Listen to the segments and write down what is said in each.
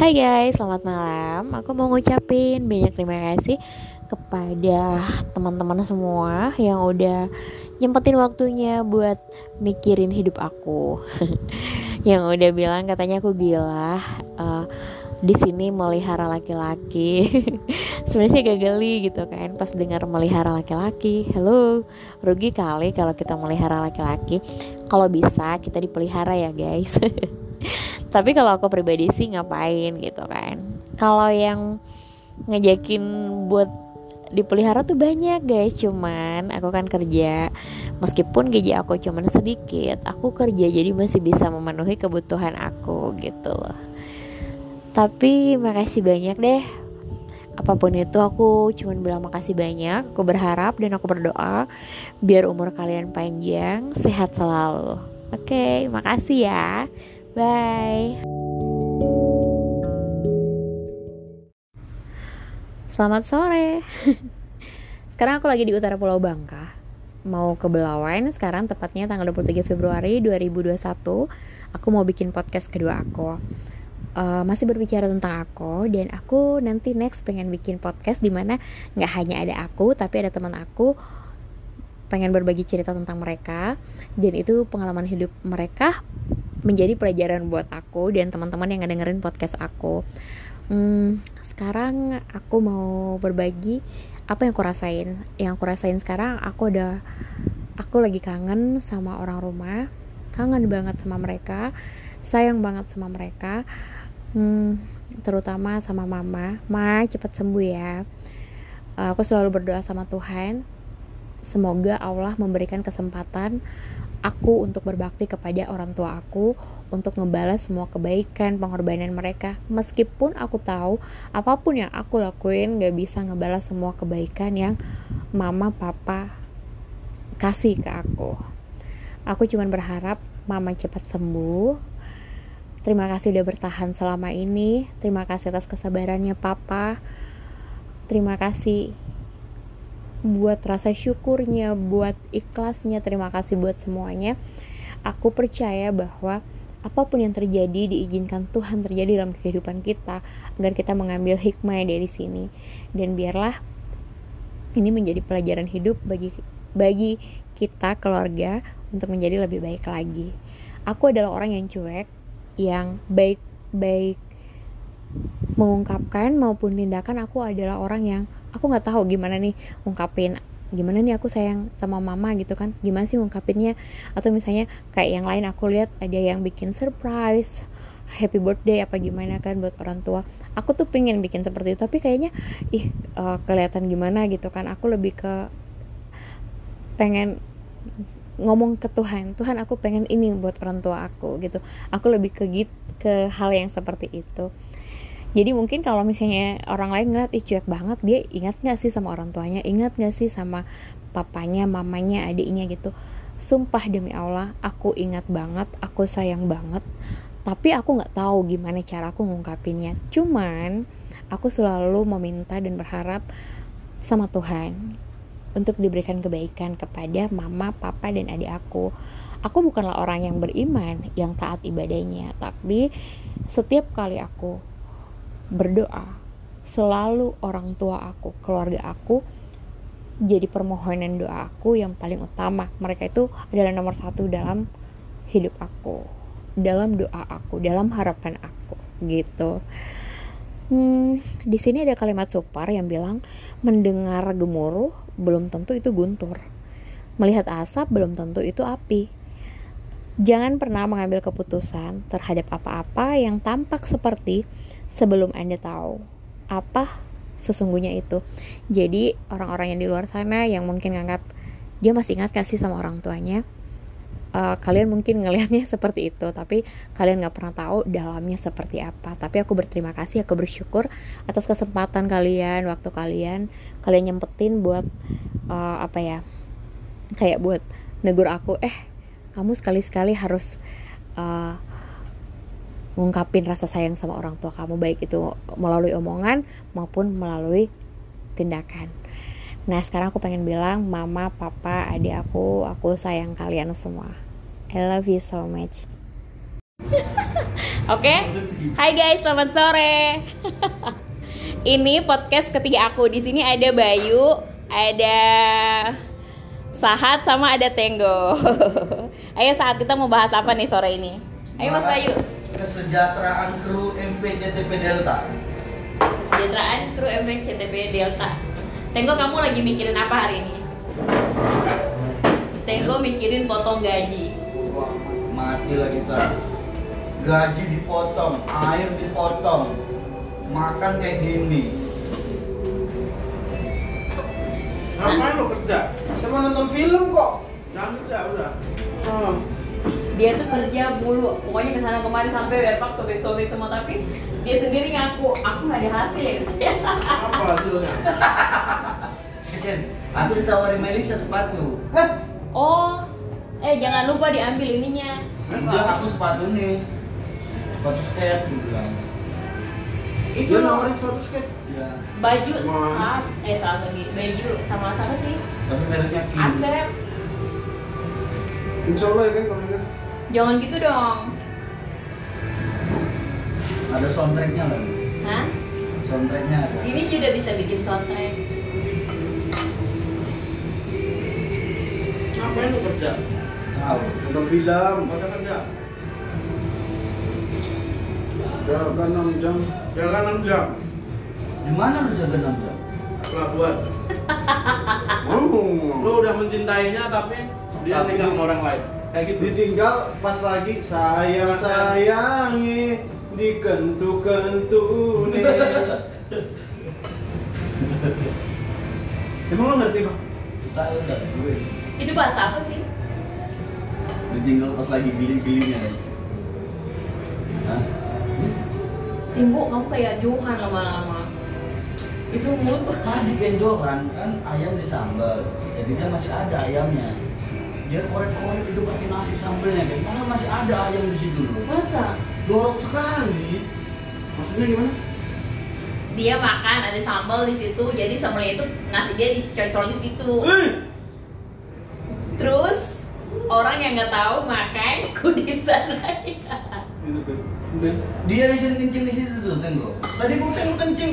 Hai guys, selamat malam. Aku mau ngucapin banyak terima kasih kepada teman-teman semua yang udah nyempetin waktunya buat mikirin hidup aku. yang udah bilang katanya aku gila. Uh, di sini melihara laki-laki. Sebenarnya gak geli gitu kan pas dengar melihara laki-laki. Halo, rugi kali kalau kita melihara laki-laki. Kalau bisa kita dipelihara ya guys. tapi kalau aku pribadi sih ngapain gitu kan. Kalau yang ngejakin buat dipelihara tuh banyak guys. Cuman aku kan kerja meskipun gaji aku cuman sedikit aku kerja jadi masih bisa memenuhi kebutuhan aku gitu loh. Tapi makasih banyak deh. Apa pun itu aku cuman bilang makasih banyak. Aku berharap dan aku berdoa biar umur kalian panjang sehat selalu. Oke okay, makasih ya Bye. Selamat sore. Sekarang aku lagi di utara Pulau Bangka. Mau ke Belawan sekarang tepatnya tanggal 23 Februari 2021. Aku mau bikin podcast kedua aku. Uh, masih berbicara tentang aku dan aku nanti next pengen bikin podcast di mana nggak hanya ada aku tapi ada teman aku pengen berbagi cerita tentang mereka dan itu pengalaman hidup mereka menjadi pelajaran buat aku dan teman-teman yang ngedengerin podcast aku. Hmm, sekarang aku mau berbagi apa yang aku rasain. Yang aku rasain sekarang aku udah aku lagi kangen sama orang rumah, kangen banget sama mereka, sayang banget sama mereka. Hmm, terutama sama mama. Ma, cepat sembuh ya. Aku selalu berdoa sama Tuhan. Semoga Allah memberikan kesempatan aku untuk berbakti kepada orang tua aku untuk ngebalas semua kebaikan pengorbanan mereka. Meskipun aku tahu apa pun yang aku lakuin gak bisa ngebalas semua kebaikan yang mama papa kasih ke aku. Aku cuma berharap mama cepat sembuh. Terima kasih udah bertahan selama ini. Terima kasih atas kesabarannya papa. Terima kasih buat rasa syukurnya, buat ikhlasnya, terima kasih buat semuanya. Aku percaya bahwa apa pun yang terjadi diizinkan Tuhan terjadi dalam kehidupan kita agar kita mengambil hikmah dari sini dan biarlah ini menjadi pelajaran hidup bagi bagi kita keluarga untuk menjadi lebih baik lagi. Aku adalah orang yang cuek, yang baik-baik mengungkapkan maupun tindakan aku adalah orang yang aku nggak tahu gimana nih ungkapin gimana nih aku sayang sama mama gitu kan? Gimana sih ungkapinnya atau misalnya kayak yang lain aku lihat ada yang bikin surprise happy birthday apa gimana kan buat orang tua. Aku tuh pengen bikin seperti itu tapi kayaknya ih uh, kelihatan gimana gitu kan? Aku lebih ke pengen ngomong ke Tuhan. Tuhan aku pengen ini buat orang tua aku gitu. Aku lebih ke git ke hal yang seperti itu jadi mungkin kalau misalnya orang lain ngeliat ih cuek banget dia ingat gak sih sama orang tuanya? Ingat gak sih sama papanya mamanya adiknya? Gitu. Sumpah demi Allah aku ingat banget aku sayang banget tapi aku nggak tahu gimana cara aku ngungkapinnya. Cuman aku selalu meminta dan berharap sama Tuhan untuk diberikan kebaikan kepada mama, papa, dan adik aku. Aku bukanlah orang yang beriman, yang taat ibadahnya, tapi setiap kali aku berdoa selalu orang tua aku keluarga aku jadi permohonan doa aku yang paling utama. Mereka itu adalah nomor satu dalam hidup aku dalam doa aku dalam harapan aku gitu. Hmm, di sini ada kalimat supar yang bilang mendengar gemuruh belum tentu itu guntur. Melihat asap belum tentu itu api. Jangan pernah mengambil keputusan terhadap apa-apa yang tampak seperti sebelum Anda tahu apa sesungguhnya itu. Jadi orang-orang yang di luar sana yang mungkin nganggap dia masih ingat kasih sama orang tuanya, uh, kalian mungkin ngelihatnya seperti itu, tapi kalian nggak pernah tahu dalamnya seperti apa. Tapi aku berterima kasih, aku bersyukur atas kesempatan kalian, waktu kalian, kalian nyempetin buat uh, apa ya, kayak buat negur aku, eh kamu sekali-sekali harus uh, ngungkapin rasa sayang sama orang tua kamu baik itu melalui omongan maupun melalui tindakan. Nah sekarang aku pengen bilang mama, papa, adik aku, aku sayang kalian semua. I love you so much. Oke, Hai guys, selamat sore. Ini podcast ketiga aku. Di sini ada Bayu, ada Sahat sama ada Tenggo. Ayo saat kita mau bahas apa nih sore ini? Ayo Mas Bayu. Kesejahteraan kru MP CTP Delta. Kesejahteraan kru MV CTP Delta. Tenggo kamu lagi mikirin apa hari ini? Tenggo mikirin potong gaji. Mati lah kita. Gaji dipotong, air dipotong, makan kayak gini. Ngapain lo kerja? Sama nonton film kok. Jangan kerja udah. Oh. Dia tuh kerja mulu, pokoknya ke sana kemari sampai werpak sobek-sobek semua tapi dia sendiri ngaku aku nggak ada hasil ya. Apa hasilnya? Jen, aku ditawarin Melisa sepatu. Oh, eh jangan lupa diambil ininya. Bilang aku sepatu nih, sepatu skate, bilang. Itu Dia loh, nawarin sepatu skate. Ya, baju saat eh saat lagi baju sama siapa sih? tapi mereknya. Asep. Insya Allah ya kan kalau kan. Jangan gitu dong. Ada soundtracknya lagi. Hah? Soundtracknya ada. Ini juga bisa bikin soundtrack. Ngapain lo kerja? Tahu. Nonton film. Apa kerja? Jaga 6 jam. Jaga 6 jam. Di mana lu jaga 6 jam? Pelabuhan. Oh. Lo udah mencintainya tapi dia nikah di- sama orang lain. Kayak gitu. Ditinggal pas lagi sayang sayangi dikentu-kentu nih. Emang lo ngerti bang? Tahu udah gue. Itu bahasa apa sih? Ditinggal pas lagi gili-gilinya. Hah? Timbu kamu kayak Johan lama-lama. Itu mulut tuh. Tadi kenjoran kan ayam disambal, jadi kan masih ada ayamnya. Dia korek-korek itu pakai nasi sambelnya kan, karena masih ada ayam di situ loh. Masa? Dorok sekali. Maksudnya gimana? Dia makan ada sambal di situ, jadi sambalnya itu nasi dia dicocol di situ. Eh, Terus orang yang nggak tahu makan kudisan lagi. gitu tuh. Dia di sini kencing di situ tuh, tengok. Tadi gua tengok kencing,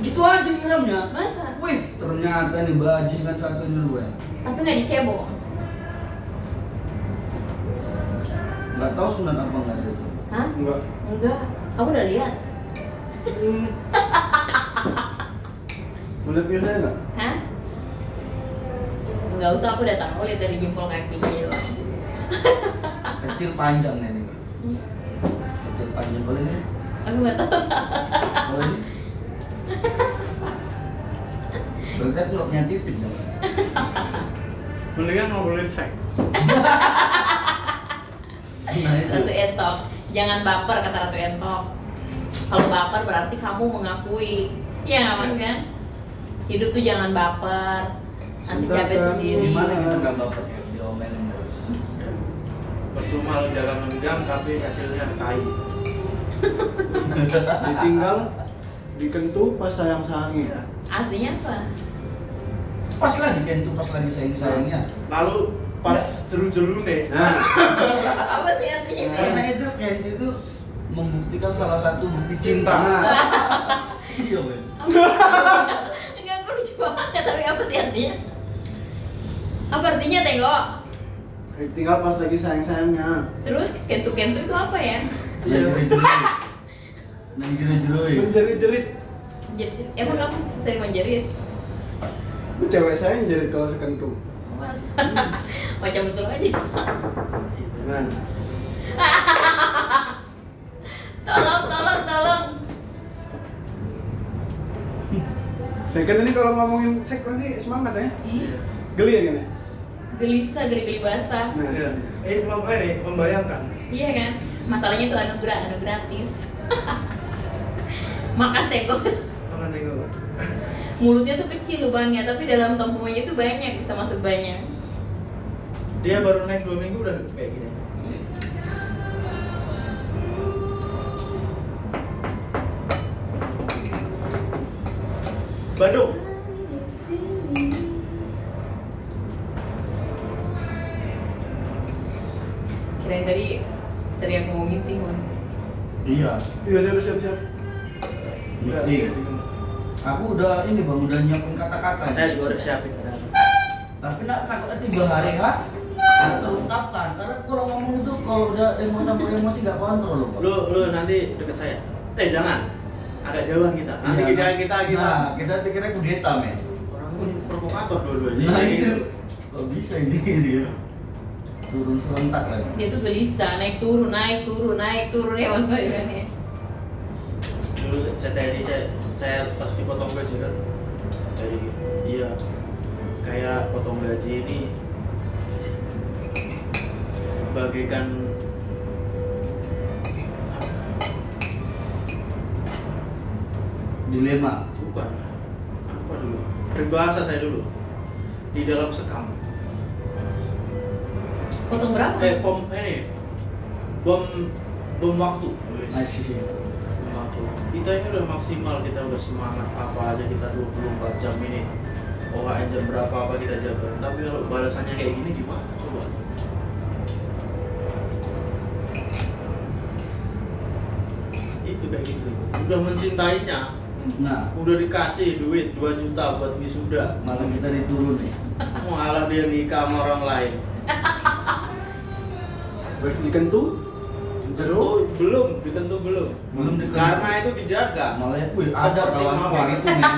gitu aja nyiramnya. Masa? Wih, ternyata nih bajingan satu ini gue. Tapi nggak dicebok. Gak tahu sunat apa nggak dia tuh. Hah? enggak. Enggak. Kamu udah lihat? Hmm. Melihat biasanya enggak? Hah? Enggak usah, aku udah tahu lihat dari jempol kakinya doang. Kecil panjang nih. nih. Kecil panjang kalau ini, Aku nggak tahu. kalau ini. Berarti aku nggak punya titik dong. Mendingan ngobrolin seks. Nah itu. Ratu Entok. Jangan baper kata Ratu Entok. Kalau baper berarti kamu mengakui. Iya nggak kan? Hidup tuh jangan baper. Nanti Cinta capek kan sendiri. Gimana kita nggak baper ya? Diomelin terus. Percuma lo jalan 6 jam tapi hasilnya tai. Ditinggal dikentu pas sayang sayangi. Artinya apa? Pas lagi kan tuh pas lagi sayang sayangnya. Lalu pas jeru-jeru nih. Nah, apa sih artinya? Karena itu Kent itu membuktikan salah satu bukti cinta. nah, Iya men. Enggak aku lucu banget tapi apa sih artinya? Apa artinya Tengok? ditinggal pas lagi sayang sayangnya. Terus kentu-kentu itu apa ya? Iya jeru-jeru. Nang jeru-jeru ya. Menjerit-jerit. Jadi, emang kamu sering menjerit? Itu cewek saya yang jerit kalau sekentu. Mas. Macam betul aja. Tolong, tolong, tolong. saya kan ini kalau ngomongin seks pasti semangat ya. Geli ya kan ya? gelisah, geli-geli basah. Nah, Iya. Eh, mem ini membayangkan. Iya kan? Masalahnya itu anugerah, anu gratis. Makan tengok. Makan tengok. Mulutnya tuh kecil lubangnya, tapi dalam tempuhnya itu banyak, bisa masuk banyak. Dia baru naik 2 minggu udah kayak gini. Bandung. Kirain tadi teriak mau meeting, Wan. Iya. Iya, siap siap siap. Meeting. Aku udah ini bang, udah nyiapin kata-kata. Saya juga udah siapin. Tapi nak takutnya tiba hari H nggak terungkapkan. Karena kalau ngomong itu kalau udah emosi campur emosi nggak kontrol loh bang. Lu lu nanti deket saya. Eh jangan. Agak jauhan kita. Nanti Iya, kita nah. kita kita. Nah, kita pikirnya kudeta men. Orang ini provokator dua-duanya. Nah Jadi itu. gitu. Kok bisa ini gitu ya? Turun serentak lagi. dia tuh gelisah naik turun naik turun naik turun ya mas Bayu kan ya dulu tadi saya, pas dipotong gaji kan? Tadi iya. Kayak potong gaji ini bagaikan Dilema. bukan. Apa dulu? Peribahasa saya dulu. Di dalam sekam. Potong berapa? Eh bom ini. Bom bom waktu. Masih. Kita ini udah maksimal kita udah semangat apa aja kita 24 jam ini. OHN jam berapa apa kita jaga. Tapi kalau balasannya kayak gini gimana coba? Itu kayak gitu. Udah mencintainya Nah, udah dikasih duit 2 juta buat wisuda. Malah kita diturun nih. malah dia nikah sama orang lain. Baik dikentu. Jeruk. oh belum dikentu belum Belum dikentu. karena itu dijaga Malah ya, wih ada kawan kayak gitu men.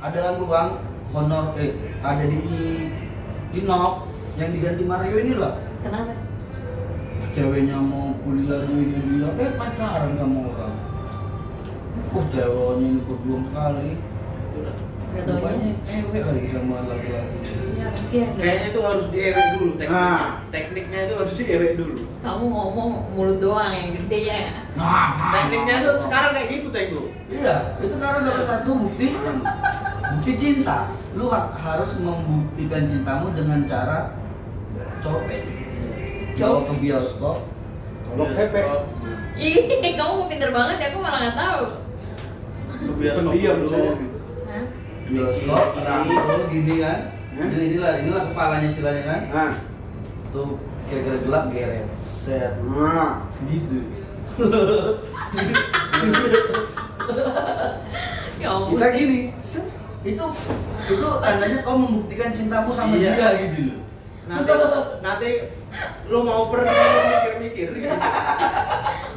Ada kan lu bang, honor eh ada di di Nok yang diganti Mario ini lah. kenapa Ceweknya mau kuliah di ini dia, eh pacaran sama orang. Oh ceweknya ini berjuang sekali. Lagi sama laki-laki. ya kasihan ya. Kayaknya itu harus diewek dulu tekniknya. Ah. Tekniknya itu harus diewek dulu. kamu ngomong mulut doang yang gede ya Nah, Tekniknya itu sekarang kayak gitu Tenggo. Iya, itu karena salah satu bukti bukti cinta. Lu ha- harus membuktikan cintamu dengan cara copet. Bawa ke bioskop, Tolong pepe. ih kamu pinter banget ya aku malah nggak tahu Ke bioskop Pendiam dulu. Bioskop, rangkul gini kan. Ini inilah, inilah kepalanya silanya kan. Nah, Tuh kira-kira gelap geret. Set. nah. Gitu. ya Kita gini. Set. Itu itu tandanya kau membuktikan cintamu sama Iya. dia gitu loh. Nanti nanti lu mau pergi lu mikir-mikir.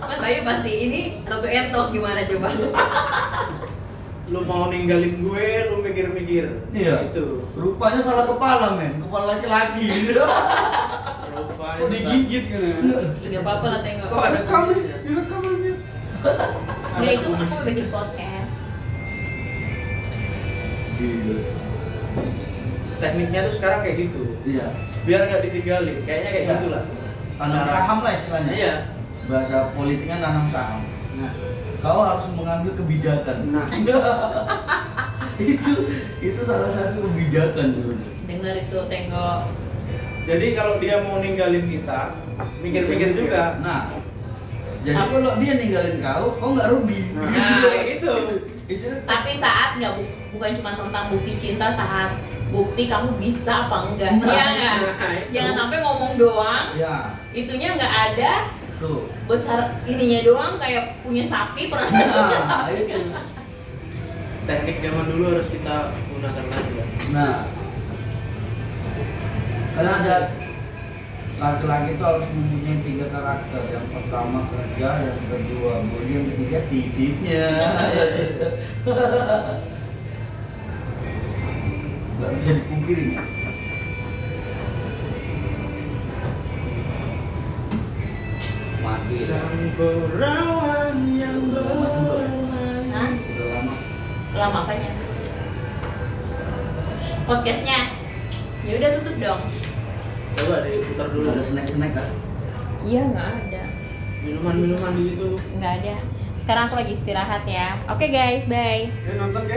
mas Bayu pasti ini entok gimana coba Lu mau ninggalin gue, lu mikir-mikir. Iya. Itu. Rupanya salah kepala men, kepala laki-laki. Rupanya Oh, digigit kan. Gak apa-apa lah tengok Kok ada nih, kumisnya? direkam aja. Ya itu aku bikin podcast Gitu. Tekniknya tuh sekarang kayak gitu. Iya. Biar nggak ditinggalin. Kayaknya kayak Iya. gitulah. Tanam saham lah istilahnya. Iya. Bahasa politiknya nanam saham. Nah, Kau harus mengambil kebijakan. Nah. itu itu salah satu kebijakan. Dengar itu tengok Jadi kalau dia mau ninggalin kita, mikir-mikir juga. Nah, jadi Apa? kalau dia ninggalin kau, kau nggak rugi. Nah. Nah, kayak gitu. itu Tapi saat nggak bu- bukan cuma tentang bukti cinta saat bukti kamu bisa apa enggak Nah, Iya nggak? nah, itu. Jangan sampai ngomong doang ya Itunya nggak ada tuh. Besar ininya doang kayak punya sapi pernah Nah, itu. Teknik zaman dulu harus kita gunakan lagi ya. Nah, karena ada laki-laki itu harus mempunyai tiga karakter. Yang pertama kerja, yang kedua body, yang ketiga titiknya. Gak bisa dipungkiri. Sang perawan yang Udah lama juga ya? Hah? Udah lama. Lama apanya? Podcastnya ya udah tutup dong Coba diputar dulu. Ada snack-snack kan? Iya nggak ada Minuman-minuman di situ. nggak ada sekarang aku lagi istirahat ya oke guys bye eh nonton